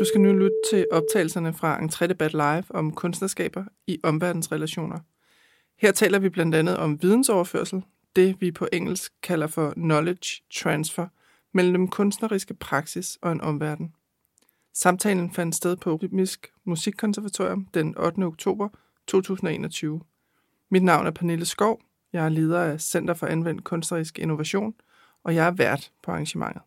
Du skal nu lytte til optagelserne fra Entré Debat Live om kunstnerskaber i omverdensrelationer. Her taler vi blandt andet om vidensoverførsel, det vi på engelsk kalder for knowledge transfer, mellem kunstneriske praksis og en omverden. Samtalen fandt sted på Rytmisk Musikkonservatorium den 8. oktober 2021. Mit navn er Pernille Skov. Jeg er leder af Center for Anvendt Kunstnerisk Innovation, og jeg er vært på arrangementet.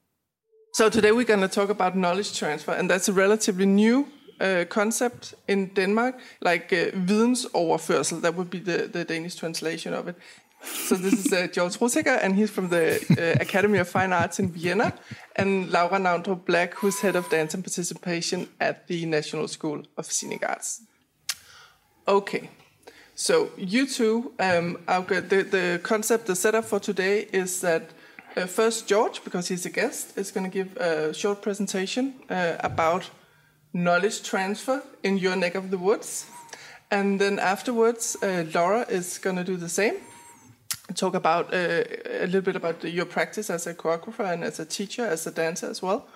So today we're going to talk about knowledge transfer, and that's a relatively new uh, concept in Denmark, like uh, vidensoverførsel. That would be the, the Danish translation of it. So this is uh, George Russegger, and he's from the uh, Academy of Fine Arts in Vienna, and Laura Navndrup Black, who's head of dance and participation at the National School of Scenic Arts. Okay, so you two, um, the, the concept, the setup for today is that uh, first, George, because he's a guest, is going to give a short presentation uh, about knowledge transfer in your neck of the woods. And then afterwards, uh, Laura is going to do the same. Talk about uh, a little bit about your practice as a choreographer and as a teacher, as a dancer as well.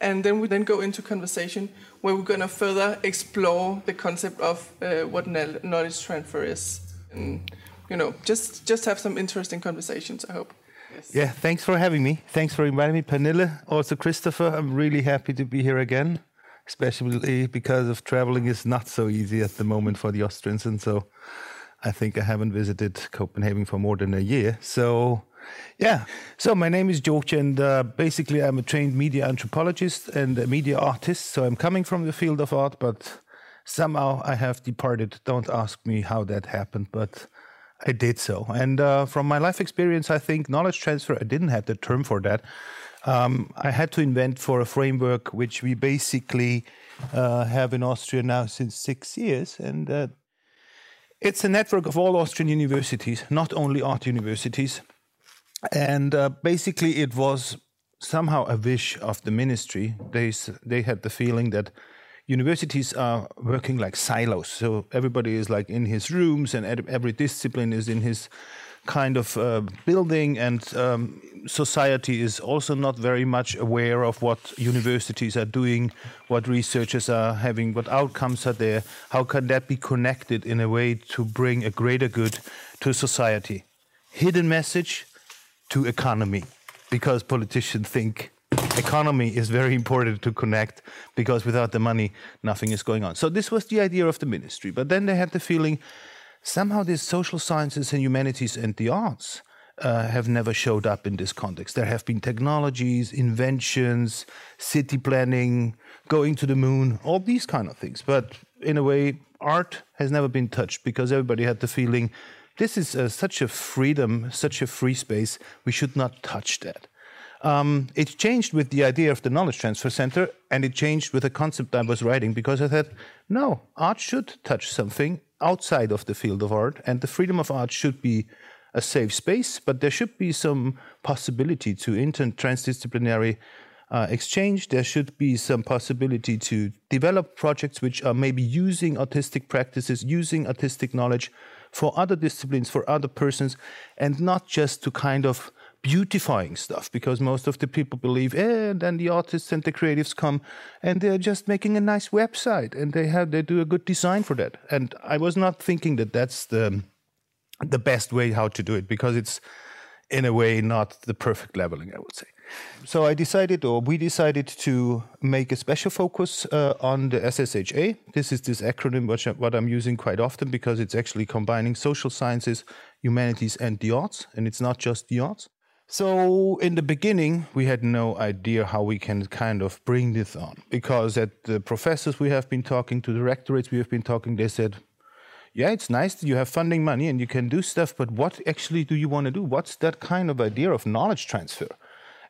And then we then go into conversation where we're going to further explore the concept of uh, what knowledge transfer is. And, you know, just just have some interesting conversations, I hope. Yeah, thanks for having me. Thanks for inviting me, Pernille. Also, Christopher, I'm really happy to be here again, especially because of traveling is not so easy at the moment for the Austrians. And so I think I haven't visited Copenhagen for more than a year. So, yeah. So, my name is George, and uh, basically, I'm a trained media anthropologist and a media artist. So, I'm coming from the field of art, but somehow I have departed. Don't ask me how that happened, but I did so. And uh, from my life experience, I think knowledge transfer, I didn't have the term for that. Um, I had to invent for a framework which we basically uh, have in Austria now since six years. And uh, it's a network of all Austrian universities, not only art universities. And uh, basically, it was somehow a wish of the ministry. They, they had the feeling that universities are working like silos. So everybody is like in his rooms, and every discipline is in his kind of uh, building, and um, society is also not very much aware of what universities are doing, what researchers are having, what outcomes are there. How can that be connected in a way to bring a greater good to society? Hidden message to economy, because politicians think economy is very important to connect because without the money, nothing is going on. So this was the idea of the ministry. But then they had the feeling somehow these social sciences and humanities and the arts uh, have never showed up in this context. There have been technologies, inventions, city planning, going to the moon, all these kind of things. But in a way, art has never been touched because everybody had the feeling this is uh, such a freedom, such a free space, we should not touch that. Um, it changed with the idea of the Knowledge Transfer Center, and it changed with the concept I was writing because I thought, no, art should touch something outside of the field of art, and the freedom of art should be a safe space, but there should be some possibility to inter transdisciplinary uh, exchange. There should be some possibility to develop projects which are maybe using artistic practices, using artistic knowledge for other disciplines, for other persons, and not just to kind of beautifying stuff because most of the people believe, eh, and then the artists and the creatives come and they're just making a nice website and they have they do a good design for that. And I was not thinking that that's the the best way how to do it because it's in a way not the perfect leveling, I would say. So I decided, or we decided, to make a special focus uh, on the SSHA. This is this acronym which I, what I'm using quite often because it's actually combining social sciences, humanities, and the arts, and it's not just the arts. So in the beginning, we had no idea how we can kind of bring this on because at the professors we have been talking to, the rectorates we have been talking, they said, yeah, it's nice that you have funding money and you can do stuff, but what actually do you want to do? What's that kind of idea of knowledge transfer?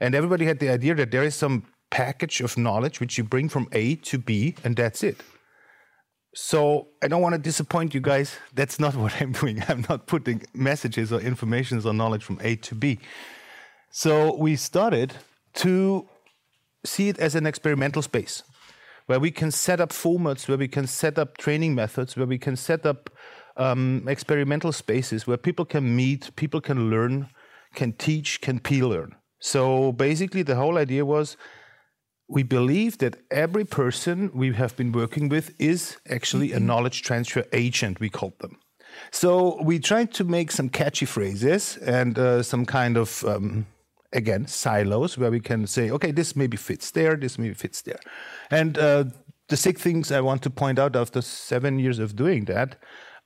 And everybody had the idea that there is some package of knowledge which you bring from A to B and that's it. So I don't want to disappoint you guys. That's not what I'm doing. I'm not putting messages or informations or knowledge from A to B. So we started to see it as an experimental space where we can set up formats, where we can set up training methods, where we can set up um, experimental spaces where people can meet, people can learn, can teach, can peer learn. So basically, the whole idea was we believe that every person we have been working with is actually a knowledge transfer agent, we called them. So we tried to make some catchy phrases and uh, some kind of, um, again, silos where we can say, okay, this maybe fits there, this maybe fits there. And uh, the six things I want to point out after seven years of doing that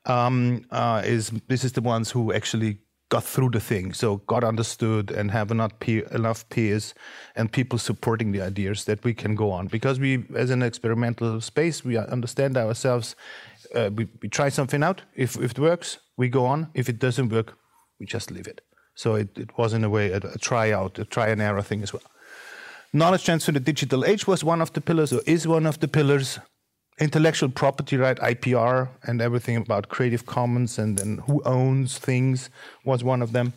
um, uh, is this is the ones who actually got through the thing, so got understood and have enough, peer, enough peers and people supporting the ideas that we can go on. Because we, as an experimental space, we understand ourselves. Uh, we, we try something out. If, if it works, we go on. If it doesn't work, we just leave it. So it, it was in a way a, a try out, a try and error thing as well. Knowledge transfer in the digital age was one of the pillars, or is one of the pillars. Intellectual property right? Ipr and everything about creative commons and, and who owns things was one of them.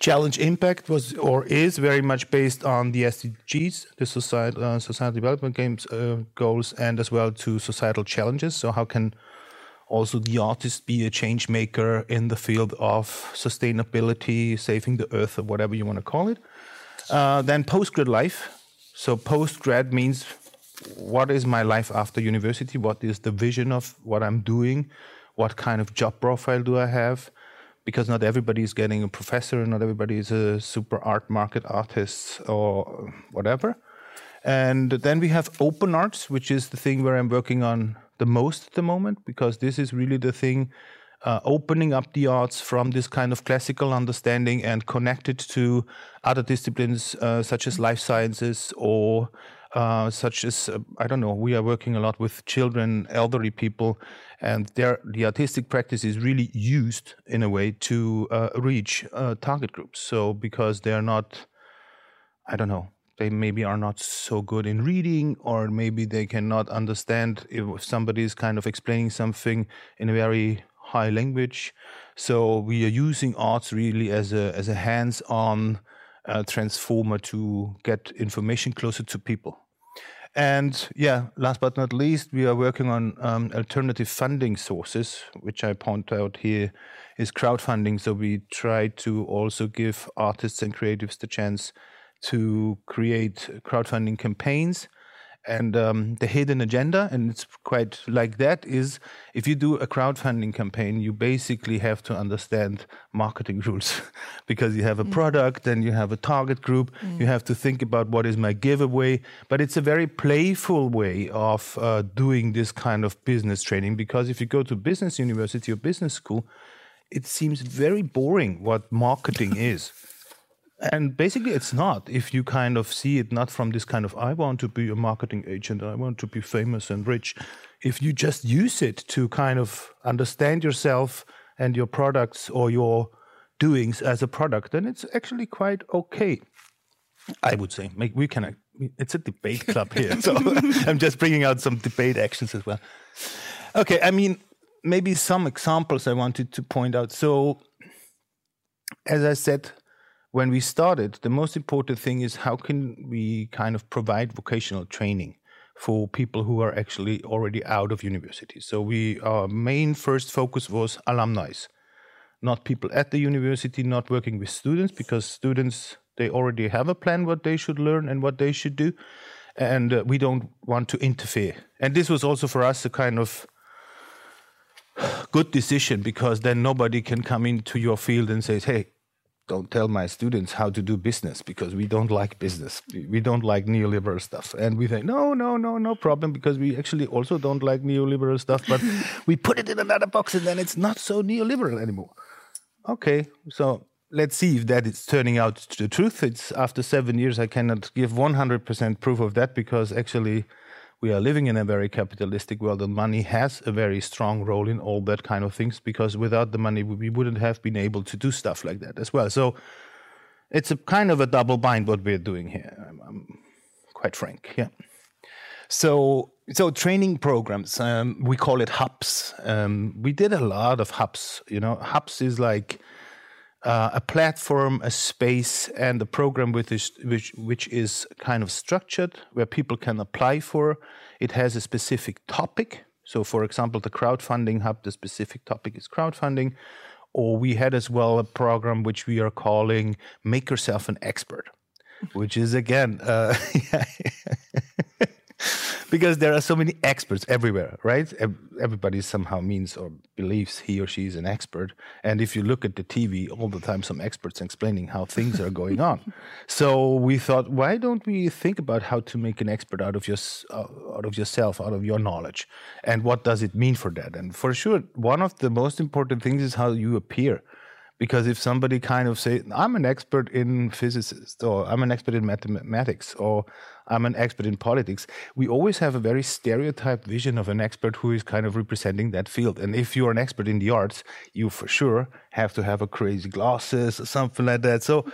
Challenge impact was or is very much based on the sdgs the society, uh, society development games uh, goals and as well to societal challenges. So how can also the artist be a change maker in the field of sustainability saving the earth or whatever you want to call it uh, then post-grad life so post-grad means what is my life after university? What is the vision of what I'm doing? What kind of job profile do I have? Because not everybody is getting a professor, and not everybody is a super art market artist or whatever. And then we have open arts, which is the thing where I'm working on the most at the moment, because this is really the thing uh, opening up the arts from this kind of classical understanding and connect it to other disciplines uh, such as life sciences or uh, such as uh, I don't know. We are working a lot with children, elderly people, and the artistic practice is really used in a way to uh, reach uh, target groups. So because they are not, I don't know, they maybe are not so good in reading, or maybe they cannot understand if somebody is kind of explaining something in a very high language. So we are using arts really as a as a hands-on uh, transformer to get information closer to people. And yeah, last but not least, we are working on um, alternative funding sources, which I point out here is crowdfunding. So we try to also give artists and creatives the chance to create crowdfunding campaigns and um, the hidden agenda, and it's quite like that, is if you do a crowdfunding campaign, you basically have to understand marketing rules because you have a mm. product and you have a target group. Mm. You have to think about what is my giveaway. But it's a very playful way of uh, doing this kind of business training because if you go to business university or business school, it seems very boring what marketing is. And basically, it's not. If you kind of see it not from this kind of, I want to be a marketing agent, I want to be famous and rich. If you just use it to kind of understand yourself and your products or your doings as a product, then it's actually quite okay. I would say. We can. It's a debate club here, so I'm just bringing out some debate actions as well. Okay, I mean, maybe some examples I wanted to point out. So, as I said, when we started, the most important thing is how can we kind of provide vocational training for people who are actually already out of university. So we our main first focus was alumni, not people at the university, not working with students because students they already have a plan what they should learn and what they should do, and uh, we don't want to interfere. And this was also for us a kind of good decision because then nobody can come into your field and say, "Hey, don't tell my students how to do business because we don't like business. We don't like neoliberal stuff. And we think, no, no, no, no problem because we actually also don't like neoliberal stuff, but we put it in another box and then it's not so neoliberal anymore. Okay, so let's see if that is turning out the truth. It's after seven years, I cannot give 100% proof of that because actually we are living in a very capitalistic world and money has a very strong role in all that kind of things because without the money we wouldn't have been able to do stuff like that as well. So it's a kind of a double bind what we're doing here i'm, I'm quite frank yeah. So so training programs um, we call it hubs um, we did a lot of hubs you know. Hubs is like uh, a platform, a space, and a program with this, which which is kind of structured where people can apply for. It has a specific topic. So, for example, the crowdfunding hub, the specific topic is crowdfunding. Or we had as well a program which we are calling "Make Yourself an Expert." which is again uh, because there are so many experts everywhere, right? Everybody somehow means or believes he or she is an expert. And if you look at the TV all the time, some experts explaining how things are going on. So we thought, why don't we think about how to make an expert out of your uh, out of yourself, out of your knowledge, and what does it mean for that? And for sure, one of the most important things is how you appear because if somebody kind of say i'm an expert in physicists or i'm an expert in mathematics or i'm an expert in politics we always have a very stereotyped vision of an expert who is kind of representing that field. And if you're an expert in the arts you for sure have to have a crazy glasses or something like that. So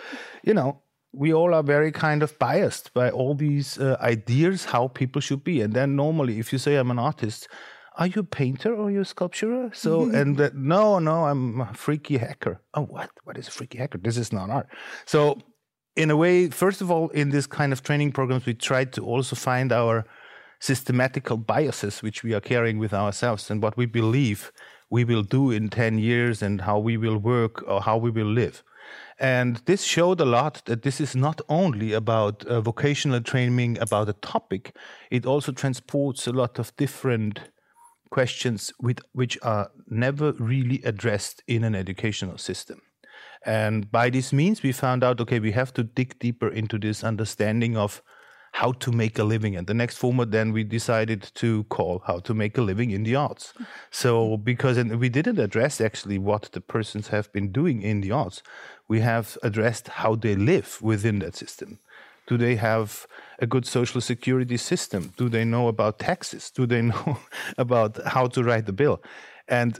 you know we all are very kind of biased by all these uh, ideas how people should be. And then normally if you say i'm an artist are you a painter or are you a sculptor? So, and uh, no, no, I'm a freaky hacker. Oh, what? What is a freaky hacker? This is not art. So, in a way, first of all, in this kind of training programs, we try to also find our systematical biases which we are carrying with ourselves and what we believe we will do in 10 years and how we will work or how we will live. And this showed a lot that this is not only about uh, vocational training, about a topic, it also transports a lot of different questions with, which are never really addressed in an educational system. And by this means, we found out okay, we have to dig deeper into this understanding of how to make a living. And the next format then we decided to call How to Make a Living in the Arts. So, because we didn't address actually what the persons have been doing in the arts, we have addressed how they live within that system. Do they have a good social security system? Do they know about taxes? Do they know about how to write the bill? And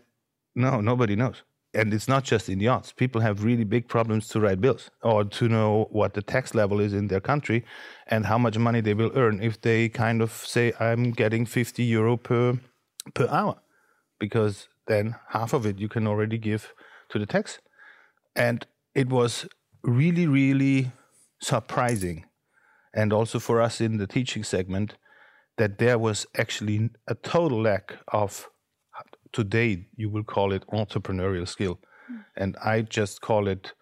no, nobody knows. And it's not just in the arts. People have really big problems to write bills or to know what the tax level is in their country and how much money they will earn if they kind of say, I'm getting 50 euro per, per hour. Because then half of it you can already give to the tax. And it was really, really surprising and also for us in the teaching segment that there was actually a total lack of today you will call it entrepreneurial skill. Mm. and i just call it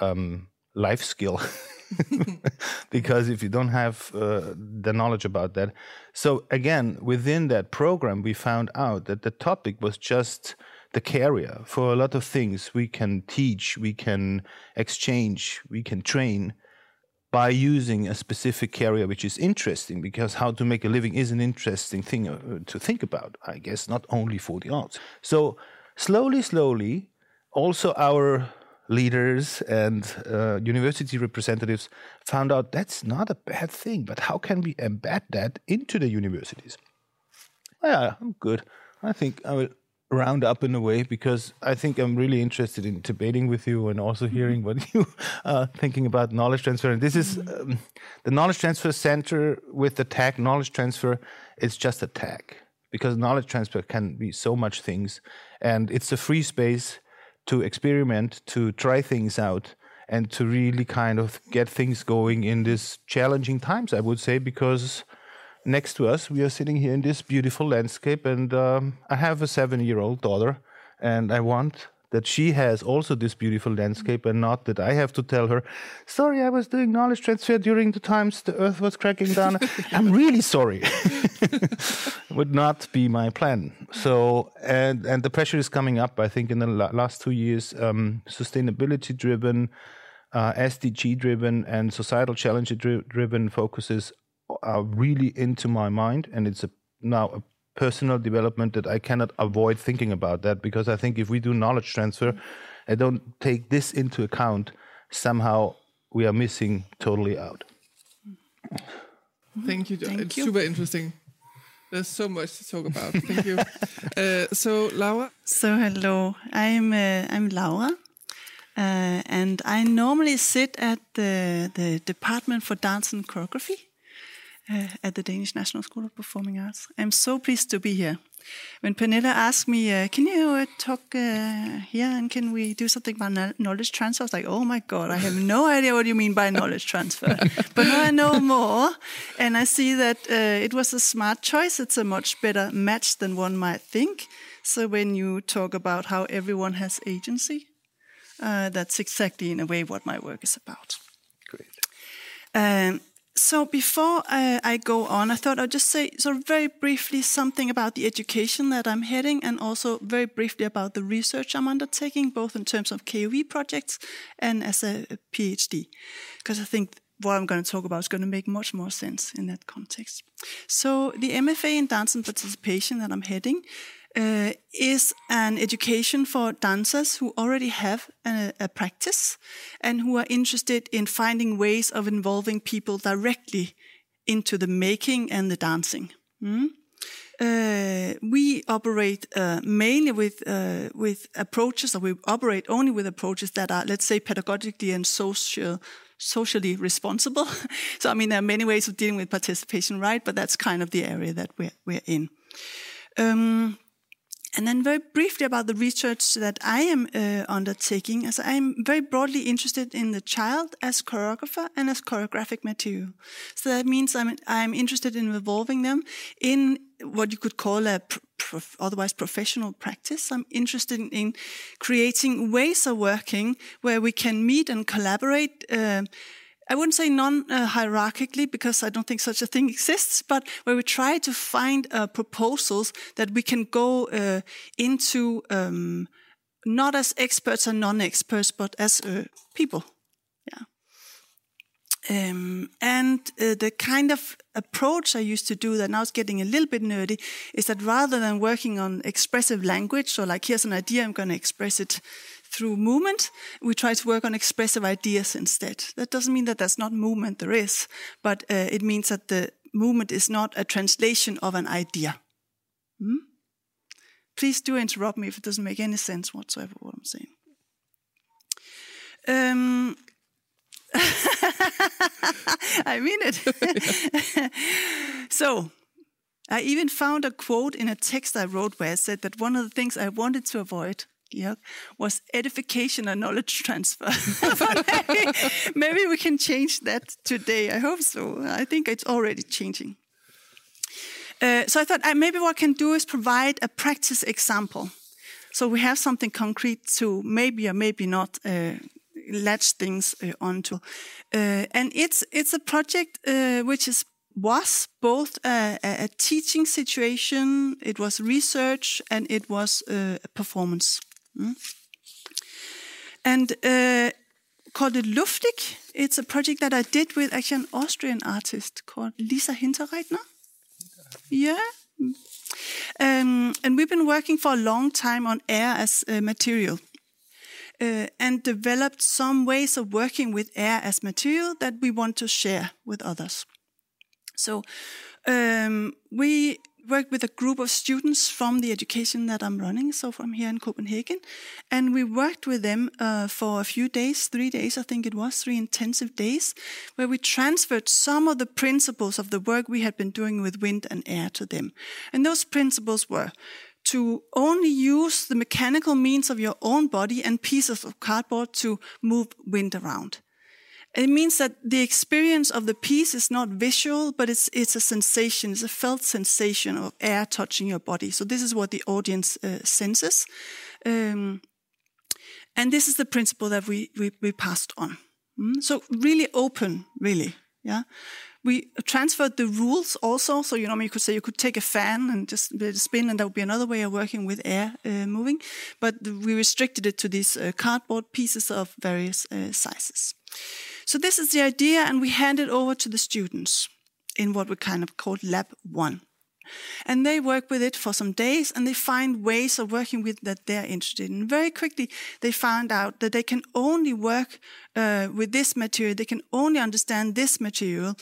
um, life skill. Because if you don't have uh, the knowledge about that. So again within that program we found out that the topic was just the carrier for a lot of things we can teach we can exchange we can train by using a specific carrier which is interesting because how to make a living is an interesting thing uh, to think about i guess not only for the arts. So slowly slowly also our leaders and uh, university representatives found out that's not a bad thing but how can we embed that into the universities? Yeah i'm good. I think i will round up in a way because I think I'm really interested in debating with you and also mm-hmm. hearing what you are thinking about knowledge transfer. And this is mm-hmm. um, the knowledge transfer center with the tag knowledge transfer. It's just a tag because knowledge transfer can be so much things, and it's a free space to experiment, to try things out, and to really kind of get things going in these challenging times. I would say because next to us, we are sitting here in this beautiful landscape, and um, I have a seven-year-old daughter, and I want that she has also this beautiful landscape, and not that I have to tell her, "Sorry, I was doing knowledge transfer during the times the Earth was cracking down." I'm really sorry. Would not be my plan. So, and and the pressure is coming up. I think in the last two years, um, sustainability-driven. Uh, SDG driven and societal challenge driven focuses are really into my mind, and it's a, now a personal development that I cannot avoid thinking about that because I think if we do knowledge transfer and don't take this into account, somehow we are missing totally out. Thank you. Thank it's you. super interesting. There's so much to talk about. Thank you. Uh, so, Laura. So, hello. I'm uh, I'm Laura, uh, and I normally sit at the the Department for Dance and Choreography uh, at the Danish National School of Performing Arts. I'm so pleased to be here. When Pernille asked me, uh, "Can you uh, talk uh, here and can we do something about knowledge transfer?" I was like, "Oh my god, I have no idea what you mean by knowledge transfer." but now I know more, and I see that uh, it was a smart choice. It's a much better match than one might think. So when you talk about how everyone has agency, uh, that's exactly in a way what my work is about. Great. Um, so before uh, I go on, I thought I'd just say sort of very briefly something about the education that I'm heading, and also very briefly about the research I'm undertaking, both in terms of KOE projects and as a PhD, because I think what I'm going to talk about is going to make much more sense in that context. So the MFA in dance and participation that I'm heading uh, is an education for dancers who already have a, a, practice and who are interested in finding ways of involving people directly into the making and the dancing. Mm? Uh, we operate uh, mainly with uh, with approaches, or we operate only with approaches that are, let's say, pedagogically and social socially responsible. so, I mean, there are many ways of dealing with participation, right? But that's kind of the area that we're we're in. Um, and then very briefly about the research that I am uh, undertaking, as I'm very broadly interested in the child as choreographer and as choreographic material. So that means I'm, I'm interested in involving them in what you could call a otherwise professional practice. I'm interested in creating ways of working where we can meet and collaborate uh, I wouldn't say non-hierarchically because I don't think such a thing exists, but where we try to find uh, proposals that we can go uh, into um, not as experts and non-experts, but as uh, people. Yeah. Um, and uh, the kind of approach I used to do that now is getting a little bit nerdy is that rather than working on expressive language, so like here's an idea, I'm going to express it through movement. We try to work on expressive ideas instead. That doesn't mean that there's not movement, there is, but uh, it means that the movement is not a translation of an idea. Hmm? Please do interrupt me if it doesn't make any sense whatsoever what I'm saying. Um, I mean it. so, I even found a quote in a text I wrote where I said that one of the things I wanted to avoid Georg, was edification and knowledge transfer. maybe, maybe we can change that today. I hope so. I think it's already changing. Uh, so I thought uh, maybe what I can do is provide a practice example. So we have something concrete to maybe or maybe not uh, latch things uh, onto. Uh, and it's, it's a project uh, which is was both a, a, teaching situation, it was research, and it was a performance. Mm. And uh, called it Luftig. It's a project that I did with actually an Austrian artist called Lisa Hinterreithner. Yeah. Um, and we've been working for a long time on air as a material. Uh, and developed some ways of working with air as material that we want to share with others. So um, we worked with a group of students from the education that I'm running, so from here in Copenhagen. And we worked with them uh, for a few days, three days, I think it was, three intensive days, where we transferred some of the principles of the work we had been doing with wind and air to them. And those principles were to only use the mechanical means of your own body and pieces of cardboard to move wind around. It means that the experience of the piece is not visual, but it's, it's a sensation, it's a felt sensation of air touching your body. So this is what the audience uh, senses. Um, and this is the principle that we, we, we passed on. Mm? So really open, really. Yeah. We transferred the rules also. So, you know, you could say you could take a fan and just spin, and that would be another way of working with air uh, moving. But we restricted it to these uh, cardboard pieces of various uh, sizes. So this is the idea, and we hand it over to the students in what we kind of call Lab 1. And they work with it for some days and they find ways of working with that they're interested in. Very quickly, they found out that they can only work uh, with this material, they can only understand this material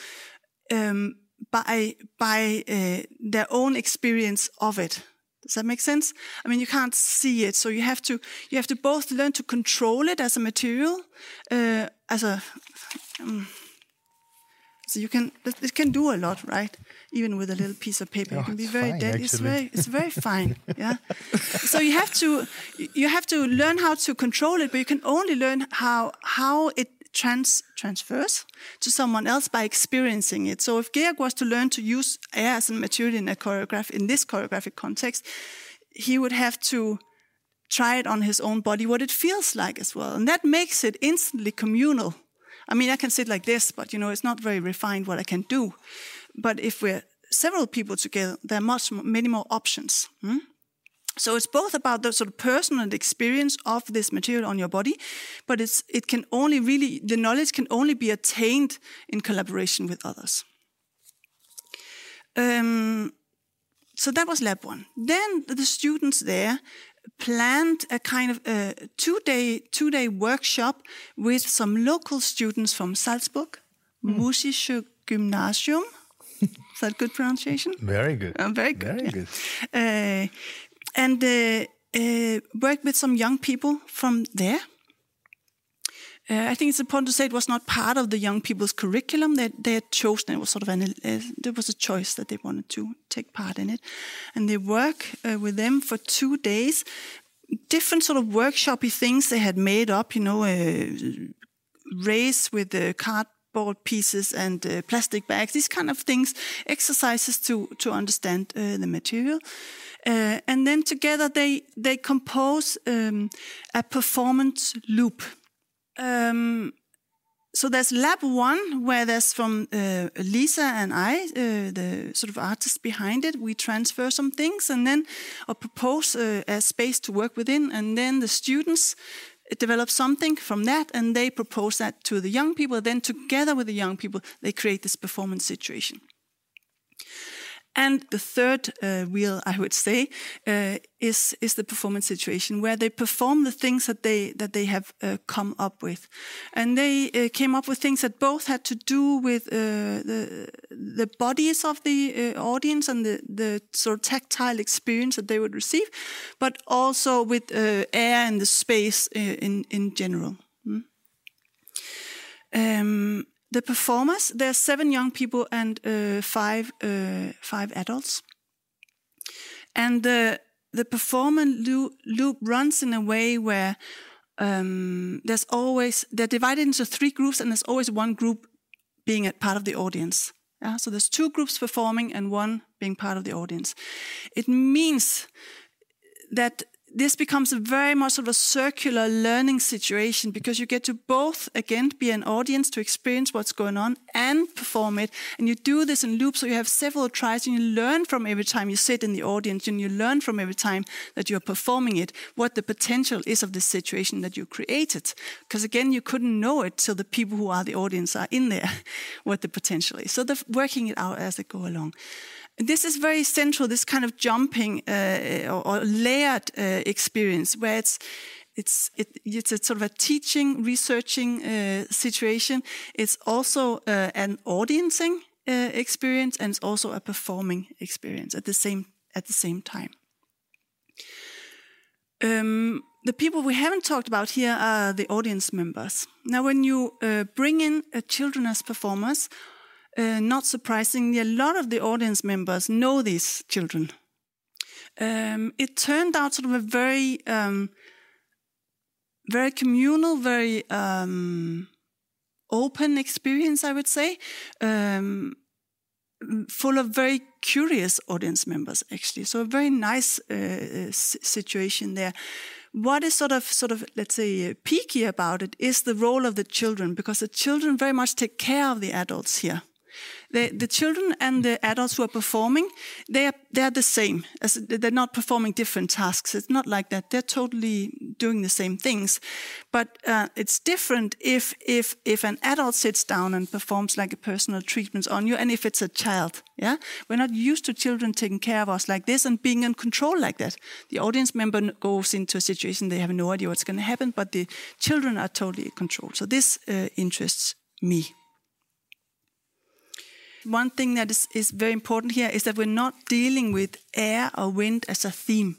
um, by, by uh, their own experience of it. Does that make sense? I mean, you can't see it, so you have to you have to both learn to control it as a material, uh, as a um, so you can it can do a lot, right? Even with a little piece of paper, oh, it can be very dead. It's very it's very fine. Yeah. so you have to you have to learn how to control it, but you can only learn how how it trans transfers to someone else by experiencing it. So if Georg was to learn to use air as a material in a choreograph in this choreographic context, he would have to try it on his own body, what it feels like as well. And that makes it instantly communal I mean, I can sit like this, but you know, it's not very refined what I can do. But if we're several people together, there are much many more options. Hmm? So it's both about the sort of personal experience of this material on your body, but it's it can only really the knowledge can only be attained in collaboration with others. Um, so that was lab one. Then the students there planned a kind of a two day two day workshop with some local students from Salzburg, mm. Musische Gymnasium. Is that good pronunciation? Very good. Uh, very good. Very yeah. good. Uh, and uh, uh, worked with some young people from there. Uh, I think it's important to say it was not part of the young people's curriculum. They, they had chosen it was sort of an uh, there was a choice that they wanted to take part in it, and they work uh, with them for two days. Different sort of workshopy things they had made up. You know, a race with the cardboard pieces and uh, plastic bags. These kind of things, exercises to to understand uh, the material. Uh, and then together they they compose um, a performance loop. Um, so there's lab one where there's from uh, Lisa and I, uh, the sort of artist behind it. We transfer some things and then or propose uh, a space to work within, and then the students develop something from that, and they propose that to the young people. Then together with the young people, they create this performance situation. And the third uh, wheel, I would say, uh, is is the performance situation where they perform the things that they that they have uh, come up with, and they uh, came up with things that both had to do with uh, the the bodies of the uh, audience and the the sort of tactile experience that they would receive, but also with air and the space in in general. Mm. Um, the performers, there's seven young people and uh, five uh, five adults, and the the performance loop runs in a way where um, there's always they're divided into three groups, and there's always one group being a part of the audience. Yeah? So there's two groups performing and one being part of the audience. It means that this becomes a very much sort of a circular learning situation because you get to both again be an audience to experience what's going on and perform it. And you do this in loops so you have several tries and you learn from every time you sit in the audience and you learn from every time that you're performing it what the potential is of the situation that you created. Because again you couldn't know it till the people who are the audience are in there what the potential is. So they're working it out as they go along this is very central, this kind of jumping uh, or, layered uh, experience where it's it's it, it's a sort of a teaching, researching uh, situation. It's also uh, an audiencing uh, experience, and it's also a performing experience at the same at the same time. Um, the people we haven't talked about here are the audience members. Now, when you uh, bring in children as performers, uh, not surprisingly, a lot of the audience members know these children. Um, it turned out sort of a very, um, very communal, very um, open experience, I would say, um, full of very curious audience members, actually. So a very nice uh, situation there. What is sort of, sort of, let's say, peaky about it is the role of the children, because the children very much take care of the adults here. The, the children and the adults who are performing, they are, they're the same. As they're not performing different tasks. It's not like that. They're totally doing the same things. But uh, it's different if, if, if an adult sits down and performs like a personal treatment on you and if it's a child. Yeah, We're not used to children taking care of us like this and being in control like that. The audience member goes into a situation, they have no idea what's going to happen, but the children are totally in control. So this uh, interests me. One thing that is, is very important here is that we're not dealing with air or wind as a theme.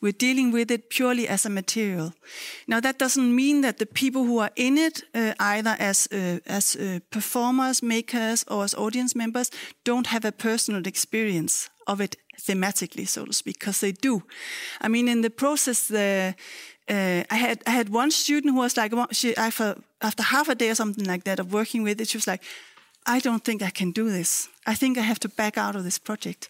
We're dealing with it purely as a material. Now, that doesn't mean that the people who are in it, uh, either as uh, as uh, performers, makers, or as audience members, don't have a personal experience of it thematically, so to speak, because they do. I mean, in the process, the uh, I had I had one student who was like, she, after after half a day or something like that of working with it, she was like, I don't think I can do this. I think I have to back out of this project.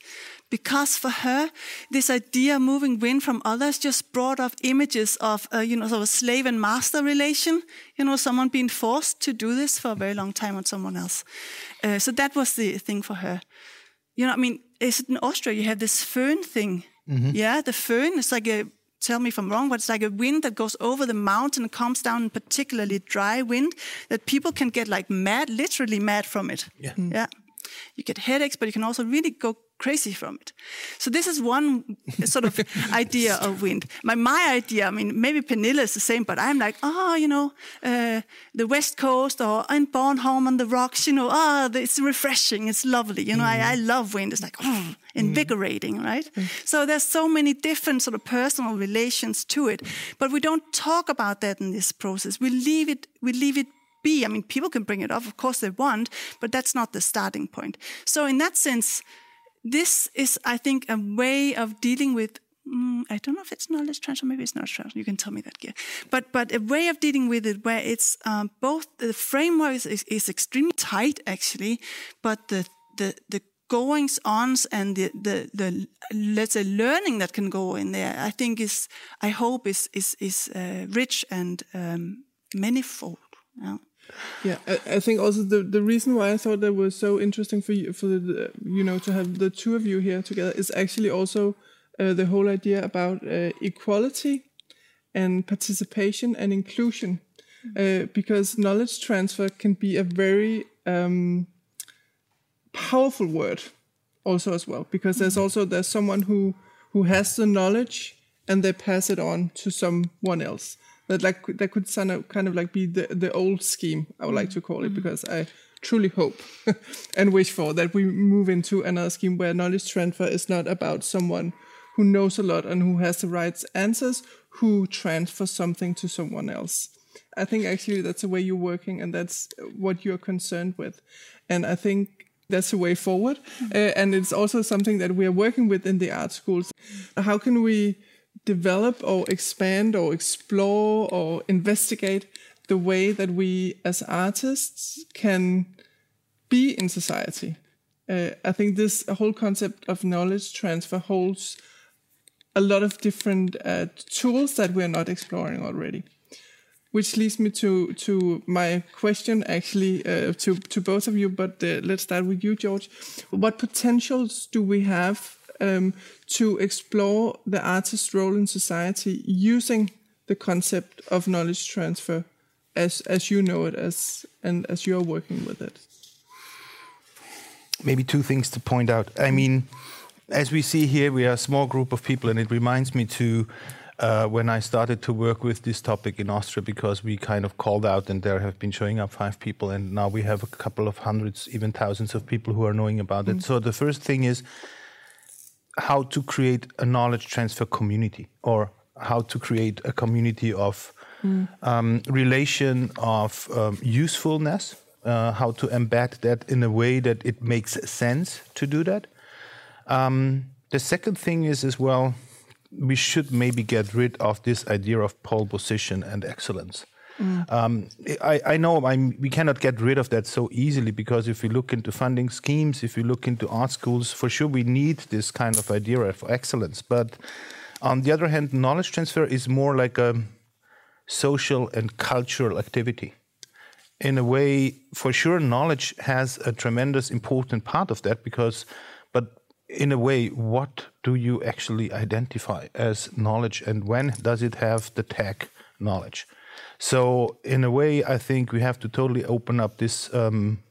Because for her, this idea of moving wind from others just brought up images of, uh, you know, sort of a slave and master relation, you know, someone being forced to do this for a very long time on someone else. Uh, so that was the thing for her. You know, I mean, is it in Austria you have this föhn thing? Yeah, the föhn is like a tell me if I'm wrong, but it's like a wind that goes over the mountain and comes down in particularly dry wind that people can get like mad, literally mad from it. Yeah. Mm. Yeah. You get headaches, but you can also really go crazy from it. So this is one sort of idea of wind. My my idea, I mean, maybe Pernille is the same, but I'm like, oh, you know, uh, the West Coast or in Bornholm on the rocks, you know, ah, oh, it's refreshing, it's lovely. You know, I, I love wind. It's like oh, invigorating, right? So there's so many different sort of personal relations to it, but we don't talk about that in this process. We leave it. We leave it be. I mean, people can bring it up, of course they want, but that's not the starting point. So in that sense, this is, I think, a way of dealing with. Mm, I don't know if it's knowledge transfer. Maybe it's not transfer. You can tell me that, Georg. But but a way of dealing with it where it's um, both the framework is, is, is extremely tight actually, but the the the goings ons and the, the the let's say learning that can go in there. I think is I hope is is is uh, rich and um, manifold. Yeah. Yeah, I, I think also the the reason why I thought that was so interesting for you for the you know to have the two of you here together is actually also uh, the whole idea about uh, equality and participation and inclusion, uh, because knowledge transfer can be a very um, powerful word also as well because there's also there's someone who who has the knowledge and they pass it on to someone else that like that could kind of kind of like be the the old scheme I would like to call it because I truly hope and wish for that we move into another scheme where knowledge transfer is not about someone who knows a lot and who has the right answers who transfers something to someone else. I think actually that's the way you're working and that's what you're concerned with. And I think that's the way forward. Uh, and it's also something that we are working with in the art schools. How can we develop or expand or explore or investigate the way that we as artists can be in society? Uh, I think this whole concept of knowledge transfer holds a lot of different uh, tools that we're not exploring already which leads me to to my question actually uh, to to both of you but uh, let's start with you george what potentials do we have um, to explore the artist's role in society using the concept of knowledge transfer as as you know it as and as you're working with it maybe two things to point out i mean as we see here we are a small group of people and it reminds me to uh, when I started to work with this topic in Austria, because we kind of called out, and there have been showing up five people, and now we have a couple of hundreds, even thousands of people who are knowing about mm. it. So the first thing is how to create a knowledge transfer community, or how to create a community of mm. um, relation of um, usefulness. Uh, how to embed that in a way that it makes sense to do that. Um, the second thing is as well we should maybe get rid of this idea of pole position and excellence. Mm. Um, I, I, know I'm, we cannot get rid of that so easily because if we look into funding schemes, if we look into art schools, for sure we need this kind of idea of excellence. But on the other hand, knowledge transfer is more like a social and cultural activity. In a way, for sure, knowledge has a tremendous important part of that because, but in a way, what do you actually identify as knowledge and when does it have the tag knowledge? So, in a way, I think we have to totally open up this um,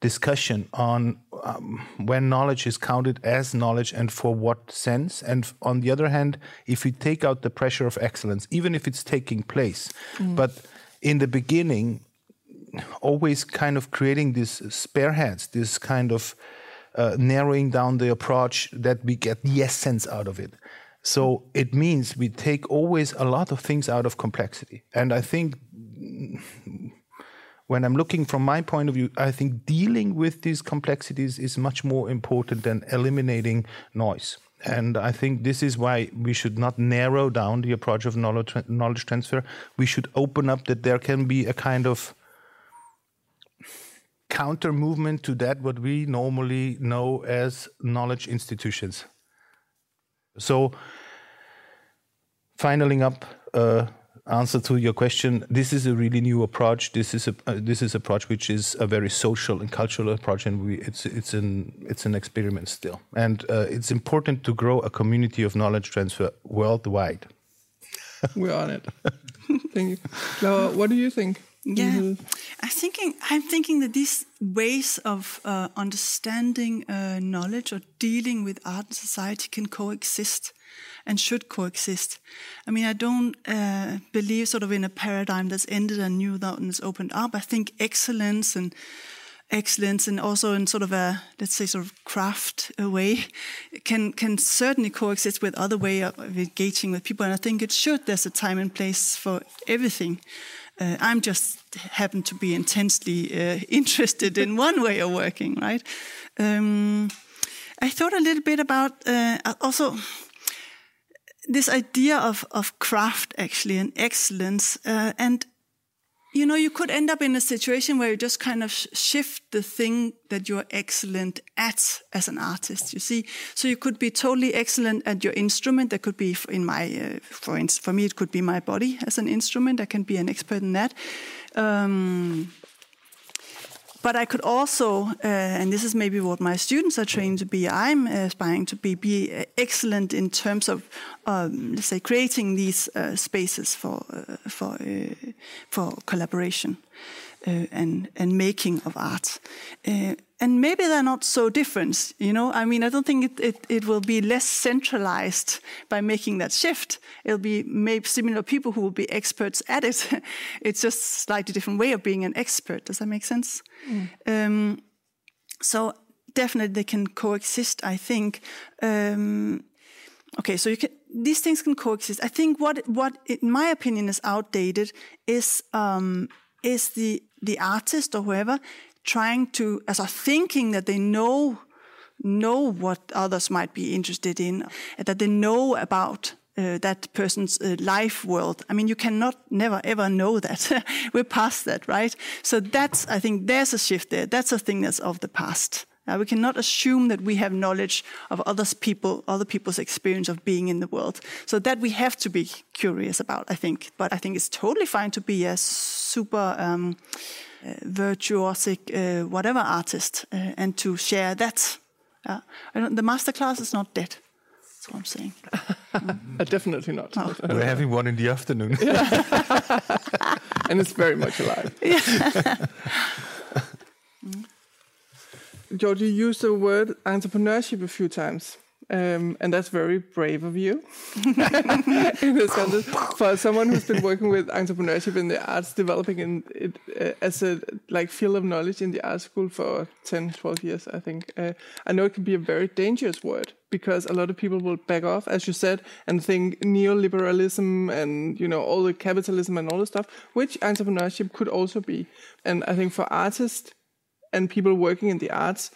discussion on um, when knowledge is counted as knowledge and for what sense. And on the other hand, if we take out the pressure of excellence, even if it's taking place, mm. but in the beginning, always kind of creating these spare heads, this kind of uh, narrowing down the approach that we get the essence out of it. So it means we take always a lot of things out of complexity. And I think when I'm looking from my point of view, I think dealing with these complexities is much more important than eliminating noise. And I think this is why we should not narrow down the approach of knowledge transfer. We should open up that there can be a kind of counter movement to that what we normally know as knowledge institutions. So, finaling up uh, answer to your question, this is a really new approach. This is a uh, this is approach which is a very social and cultural approach, and we, it's it's an it's an experiment still, and uh, it's important to grow a community of knowledge transfer worldwide. We're on it. Thank you, Laura. What do you think? Yeah, I'm thinking. I'm thinking that these ways of uh, understanding uh, knowledge or dealing with art and society can coexist and should coexist. I mean, I don't uh, believe sort of in a paradigm that's ended and new and is opened up. I think excellence and excellence and also in sort of a let's say sort of craft way can can certainly coexist with other way of engaging with people and i think it should there's a time and place for everything uh, i'm just happen to be intensely uh, interested in one way of working right? Um, i thought a little bit about uh, also this idea of, of craft actually and excellence uh, and you know you could end up in a situation where you just kind of shift the thing that you're excellent at as an artist you see? So you could be totally excellent at your instrument. That could be in my uh, for instance for me it could be my body as an instrument. I can be an expert in that. Um, but I could also, uh, and this is maybe what my students are trained to be, I'm aspiring to be, be uh, excellent in terms of, um, let's say, creating these uh, spaces for, uh, for, uh, for collaboration and, and making of art. And maybe they're not so different you know? I mean i don't think it, it, it, will be less centralized by making that shift. It'll be maybe similar people who will be experts at it. It's just slightly different way of being an expert. Does that make sense? Mm. um, so definitely they can coexist i think. Um, okay so you can these things can coexist. I think what what in my opinion is outdated is um, is the the artist or whoever trying to, as a thinking that they know know what others might be interested in, that they know about uh, that person's uh, life world. I mean, you cannot never ever know that. We're past that, right? So that's, I think, there's a shift there. That's a thing that's of the past. Uh, we cannot assume that we have knowledge of others people, other people's experience of being in the world. So that we have to be curious about, I think. But I think it's totally fine to be a super. Um, uh, virtuosic, uh, whatever artist, uh, and to share that. the masterclass is not dead. That's what I'm saying. Mm. definitely not. Oh. We're having one in the afternoon. and it's very much alive. mm. Georg, you used the word entrepreneurship a few times. Um, and that's very brave of you. in for someone who's been working with entrepreneurship in the arts, developing in it uh, as a like field of knowledge in the art school for 10, 12 years, I think. Uh, I know it can be a very dangerous word because a lot of people will back off, as you said, and think neoliberalism and you know all the capitalism and all the stuff, which entrepreneurship could also be. And I think for artists and people working in the arts,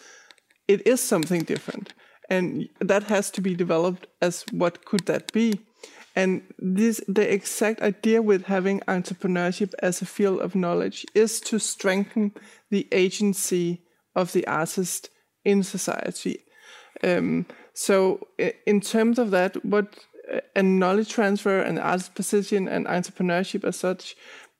it is something different. And that has to be developed as what could that be? And this the exact idea with having entrepreneurship as a field of knowledge is to strengthen the agency of the artist in society. Um, so in terms of that what and knowledge transfer and artist position and entrepreneurship as such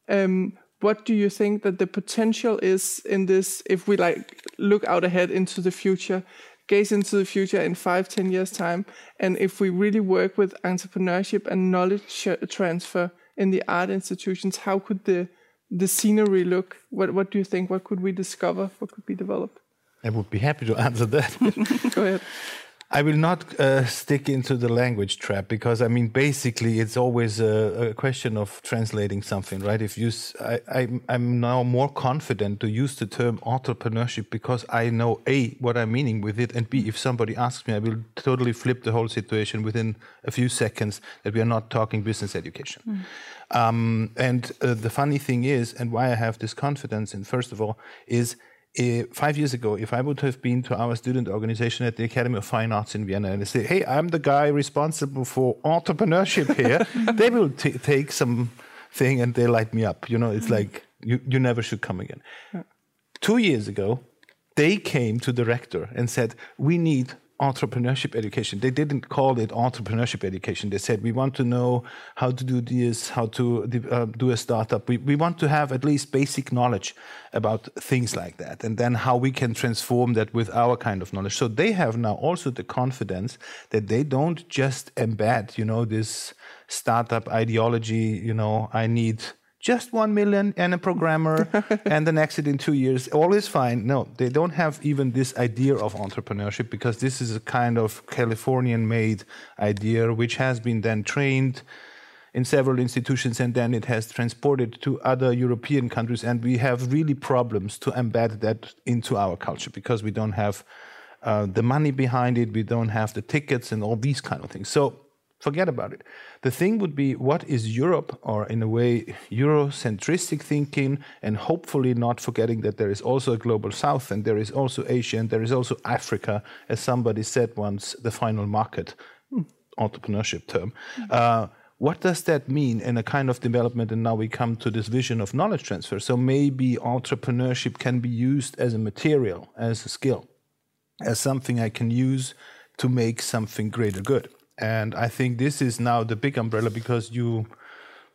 um, what do you think that the potential is in this if we like look out ahead into the future gaze into the future in five, ten years' time. And if we really work with entrepreneurship and knowledge transfer in the art institutions, how could the the scenery look? What what do you think? What could we discover? What could be developed? I would be happy to answer that. Go ahead. I will not uh, stick into the language trap because I mean, basically, it's always a, a question of translating something, right? If you, I, am now more confident to use the term entrepreneurship because I know a what I'm meaning with it, and b if somebody asks me, I will totally flip the whole situation within a few seconds that we are not talking business education. Mm. Um, and uh, the funny thing is, and why I have this confidence, and first of all, is uh, five years ago, if I would have been to our student organization at the Academy of Fine Arts in Vienna and I say, "Hey, I'm the guy responsible for entrepreneurship here," they will take some thing and they light me up. You know, it's like you you never should come again. Yeah. two years ago, they came to the rector and said, We need entrepreneurship education. They didn't call it entrepreneurship education. They said, we want to know how to do this, how to uh, do a startup. We, we want to have at least basic knowledge about things like that, and then how we can transform that with our kind of knowledge. So they have now also the confidence that they don't just embed, you know, this startup ideology, you know, I need just one million and a programmer and an exit in two years, all is fine. No, they don't have even this idea of entrepreneurship because this is a kind of Californian made idea which has been then trained in several institutions and then it has transported to other European countries. And we have really problems to embed that into our culture because we don't have uh, the money behind it, we don't have the tickets and all these kind of things. So forget about it. The thing would be what is Europe, or in a way, Eurocentristic thinking, and hopefully not forgetting that there is also a global south, and there is also Asia, and there is also Africa, as somebody said once, the final market, hmm, entrepreneurship term. Uh, what does that mean in a kind of development? And now we come to this vision of knowledge transfer. So maybe entrepreneurship can be used as a material, as a skill, as something I can use to make something greater good. And I think this is now the big umbrella because you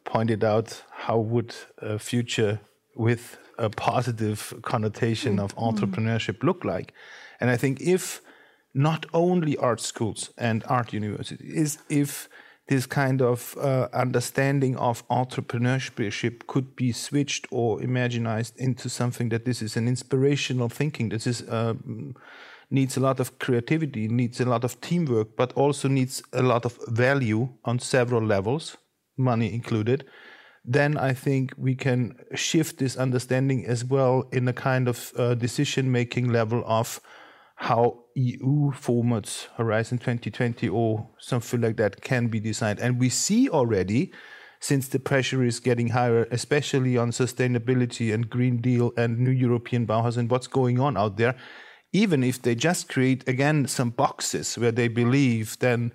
pointed out how would a future with a positive connotation mm. of entrepreneurship look like. And I think if not only art schools and art universities, is if this kind of uh, understanding of entrepreneurship could be switched or imaginized into something that this is an inspirational thinking. This is uh, needs a lot of creativity, needs a lot of teamwork, but also needs a lot of value on several levels, money included, then I think we can shift this understanding as well in a kind of uh, decision making level of how EU formats Horizon 2020 or something like that can be designed. And we see already, since the pressure is getting higher, especially on sustainability and Green Deal and New European Bauhaus and what's going on out there, even if they just create again some boxes where they believe then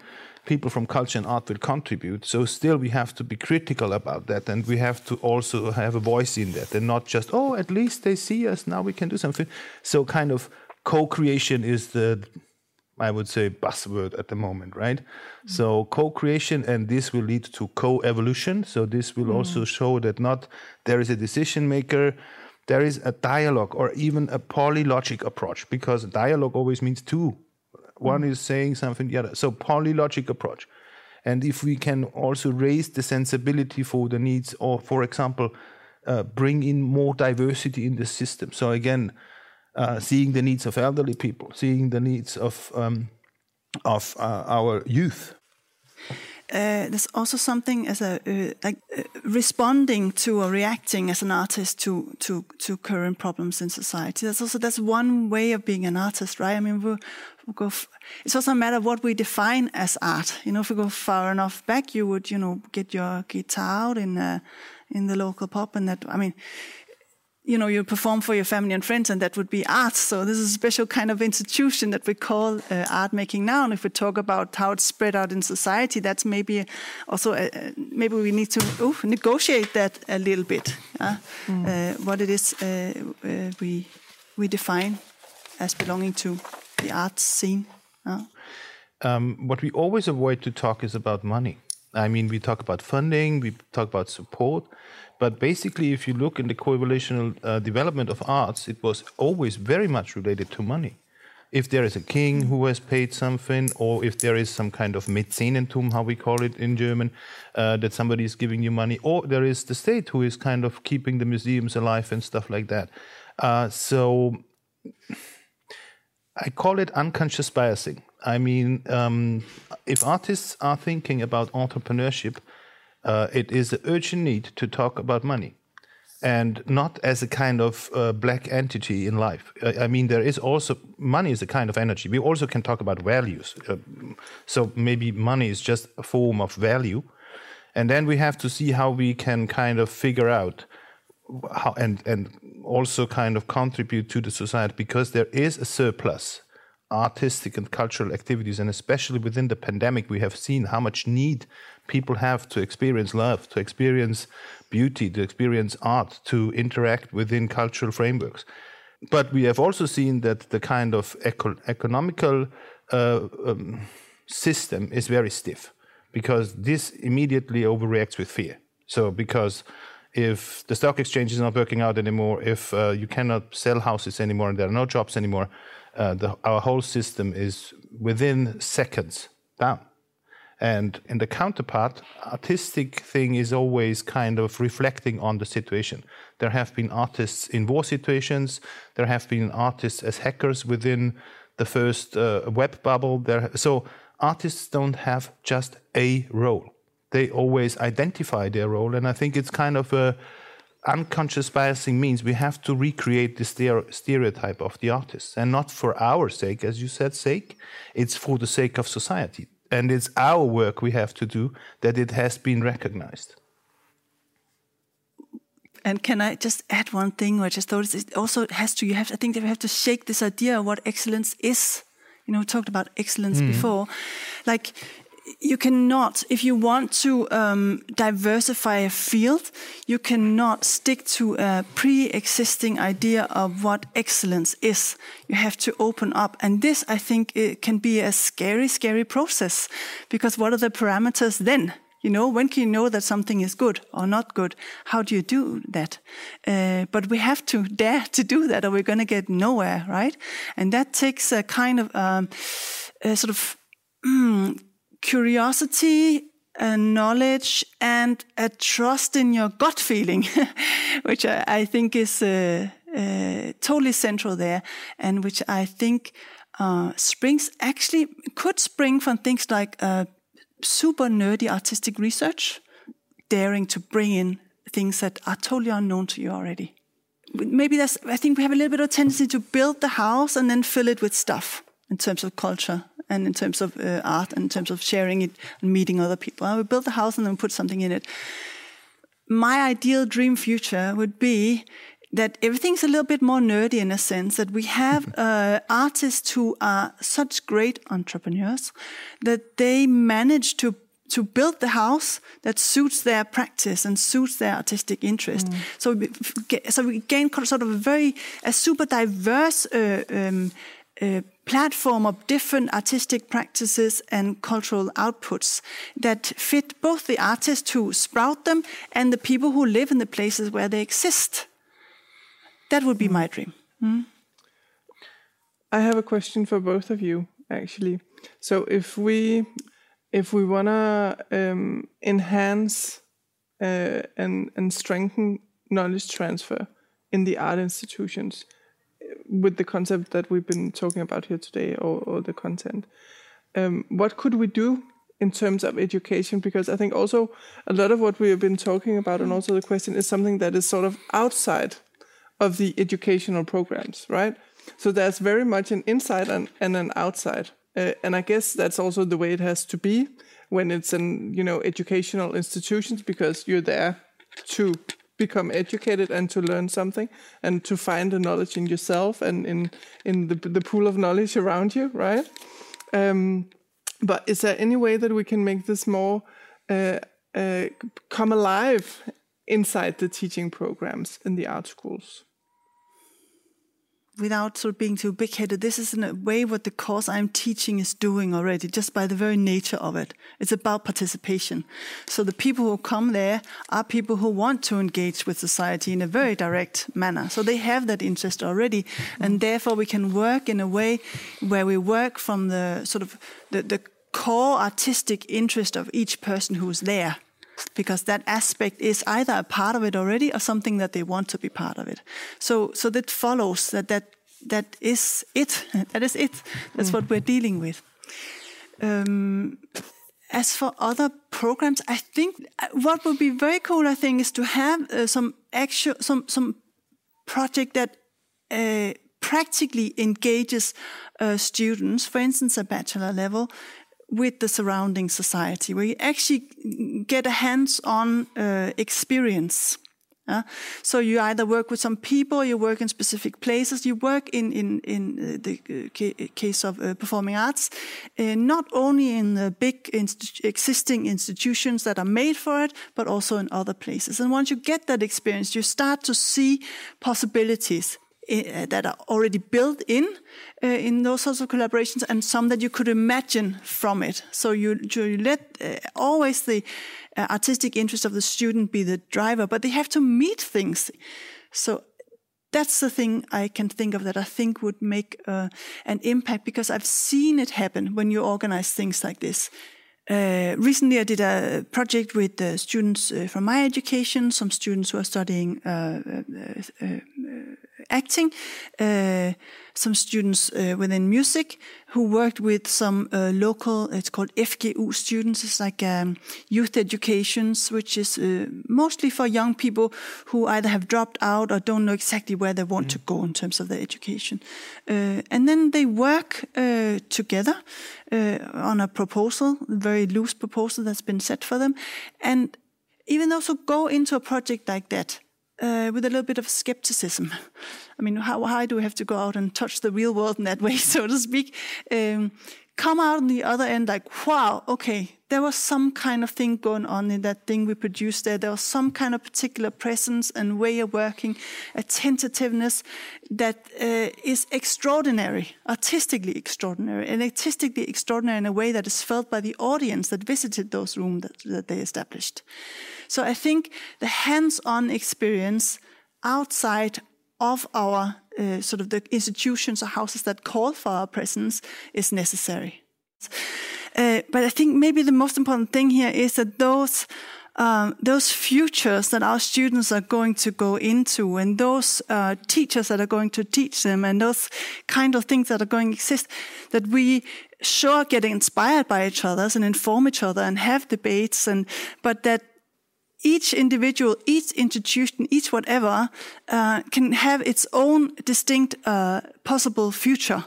people from culture and art will contribute so still we have to be critical about that and we have to also have a voice in that and not just oh at least they see us now we can do something so kind of co-creation is the I would say buzzword at the moment, right? Mm. So co-creation and this will lead to co-evolution. So this will mm. also show that not there is a decision maker, there is a dialogue or even a polylogic approach because dialogue always means two. One is saying something, the other. So polylogic approach. And if we can also raise the sensibility for the needs, or for example, uh, bring in more diversity in the system. So again, uh, seeing the needs of elderly people, seeing the needs of um, of uh, our youth, uh, there's also something as a uh, like uh, responding to or reacting as an artist to to to current problems in society. That's also that's one way of being an artist, right? I mean, we we'll go. it's also a matter of what we define as art. You know, if we go far enough back, you would you know get your guitar out in uh, in the local pub, and that I mean you know, you perform for your family and friends, and that would be art. So this is a special kind of institution that we call uh, art making now. And if we talk about how it's spread out in society, that's maybe also uh, uh maybe we need to ooh, negotiate that a little bit. Uh, mm. uh, what it is uh, uh, we we define as belonging to the art scene. Um, what we always avoid to talk is about money. I mean, we talk about funding, we talk about support, but basically, if you look in the co-evolutional uh, development of arts, it was always very much related to money. If there is a king who has paid something, or if there is some kind of Mäzenentum, how we call it in German, uh, that somebody is giving you money, or there is the state who is kind of keeping the museums alive and stuff like that. Uh, so I call it unconscious biasing. I mean, um, if artists are thinking about entrepreneurship, uh, it is an urgent need to talk about money and not as a kind of uh, black entity in life. I mean, there is also money is a kind of energy. We also can talk about values. Uh, so maybe money is just a form of value, and then we have to see how we can kind of figure out how and and also kind of contribute to the society because there is a surplus artistic and cultural activities and especially within the pandemic we have seen how much need people have to experience love, to experience beauty, to experience art, to interact within cultural frameworks. but we have also seen that the kind of eco- economical uh, um, system is very stiff because this immediately overreacts with fear. So because if the stock exchange is not working out anymore, if uh, you cannot sell houses anymore and there are no jobs anymore, uh, the, our whole system is within seconds down. And in the counterpart, artistic thing is always kind of reflecting on the situation. There have been artists in war situations. There have been artists as hackers within the first uh, web bubble. There, so artists don't have just a role. They always identify their role, and I think it's kind of a unconscious biasing means we have to recreate the stereotype of the artist, and not for our sake, as you said, sake. It's for the sake of society, and it's our work we have to do that it has been recognized. And can I just add one thing? I just thought it also has to. You have. I think that we have to shake this idea of what excellence is. You know, we talked about excellence mm. before. Like you cannot, if you want to um, diversify a field, you cannot stick to a pre-existing idea of what excellence is. You have to open up, and this, I think, it can be a scary, scary process because what are the parameters then? You know, when can you know that something is good or not good? How do you do that? Uh, but we have to dare to do that, or we're going to get nowhere, right? And that takes a kind of um, a sort of mm, curiosity, a knowledge, and a trust in your gut feeling, which I, I, think is uh, uh, totally central there, and which I think uh, springs actually could spring from things like uh, super nerdy artistic research, daring to bring in things that are totally unknown to you already. Maybe that's, I think we have a little bit of tendency to build the house and then fill it with stuff in terms of culture and in terms of uh, art and in terms of sharing it and meeting other people. I would build a house and then put something in it. My ideal dream future would be that everything's a little bit more nerdy in a sense that we have uh, artists who are such great entrepreneurs that they manage to to build the house that suits their practice and suits their artistic interest. Mm. So, we, so we gain sort of a very a super diverse uh, um, uh, platform of different artistic practices and cultural outputs that fit both the artists who sprout them and the people who live in the places where they exist. That would be my dream. Mm. I have a question for both of you, actually. So if we if we want to um, enhance uh, and and strengthen knowledge transfer in the art institutions, with the concept that we've been talking about here today or, or the content. Um, what could we do in terms of education? Because I think also a lot of what we have been talking about, and also the question, is something that is sort of outside of the educational programs, right? So there's very much an inside and, and an outside. Uh, and I guess that's also the way it has to be when it's an you know, educational institutions because you're there to become educated and to learn something and to find the knowledge in yourself and in in the, the pool of knowledge around you right? Um, but is there any way that we can make this more uh, uh, come alive inside the teaching programs in the art schools without sort of being too big headed, this is in a way what the course I'm teaching is doing already, just by the very nature of it. It's about participation. So the people who come there are people who want to engage with society in a very direct manner. So they have that interest already. And mm-hmm. therefore we can work in a way where we work from the sort of the, the core artistic interest of each person who's there because that aspect is either a part of it already or something that they want to be part of it. So, so that follows that that that is it. that is it. That's mm. what we're dealing with. Um, as for other programs, I think uh, what would be very cool, I think, is to have uh, some actual some some project that uh, practically engages uh, students, for instance, a bachelor level, with the surrounding society, where you actually get a hands-on uh, experience. Uh, so you either work with some people, you work in specific places, you work in in in uh, the uh, case of uh, performing arts, uh, not only in the big existing institutions that are made for it, but also in other places. And once you get that experience, you start to see possibilities uh, that are already built in uh, in those sorts of collaborations, and some that you could imagine from it. So you, you let uh, always the uh, artistic interest of the student be the driver, but they have to meet things. So that's the thing I can think of that I think would make uh, an impact because I've seen it happen when you organize things like this. Uh, recently, I did a project with uh, students uh, from my education, some students who are studying uh, acting, uh, some students uh, within music who worked with some uh, local, it's called FGU students. It's like um, youth educations, which is mostly for young people who either have dropped out or don't know exactly where they want mm. to go in terms of their education. and then they work together on a proposal, a very loose proposal that's been set for them. And even also go into a project like that uh, with a little bit of skepticism. I mean, how high do we have to go out and touch the real world in that way, so to speak? Um, come out on the other end like, wow, okay, there was some kind of thing going on in that thing we produced there. There was some kind of particular presence and way of working, a tentativeness that uh, is extraordinary, artistically extraordinary, and artistically extraordinary in a way that is felt by the audience that visited those rooms that, that they established. So I think the hands-on experience outside of our uh, sort of the institutions or houses that call for our presence is necessary. Uh, but I think maybe the most important thing here is that those um, those futures that our students are going to go into, and those uh, teachers that are going to teach them, and those kind of things that are going to exist, that we sure get inspired by each other and inform each other and have debates, and but that each individual, each institution, each whatever uh, can have its own distinct uh, possible future.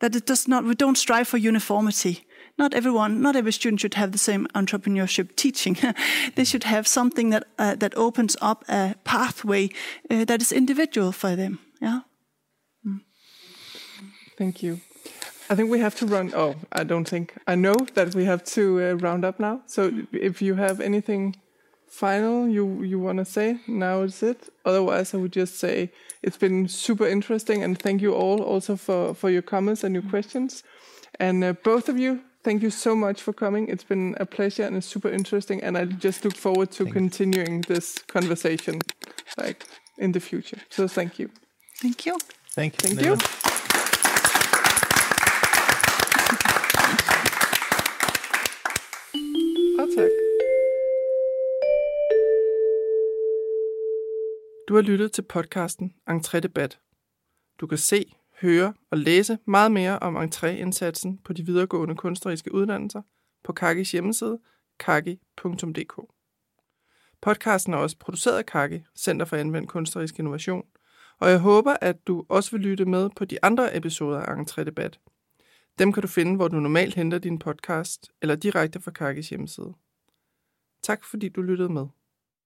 That it does not, we don't strive for uniformity. Not everyone, not every student should have the same entrepreneurship teaching. they should have something that uh, that opens up a pathway uh, that is individual for them. Yeah. Mm. Thank you. I think we have to run. Oh, I don't think. I know that we have to uh, round up now. So if you have anything final you you want to say? Now is it? Otherwise i would just say it's been super interesting and thank you all also for for your comments and your questions. And uh, both of you thank you so much for coming. It's been a pleasure and it's super interesting and i just look forward to thank continuing you. this conversation like in the future. So thank you. Thank you. Thank you thank you Du har lyttet til podcasten Entré Debat. Du kan se, høre og læse meget mere om entréindsatsen på de videregående kunstneriske uddannelser på Kakis hjemmeside kaki.dk. Podcasten er også produceret af Kaki, Center for Anvendt Kunstnerisk Innovation, og jeg håber, at du også vil lytte med på de andre episoder af Entré Debat. Dem kan du finde, hvor du normalt henter din podcast, eller direkte fra Kakis hjemmeside. Tak fordi du lyttede med.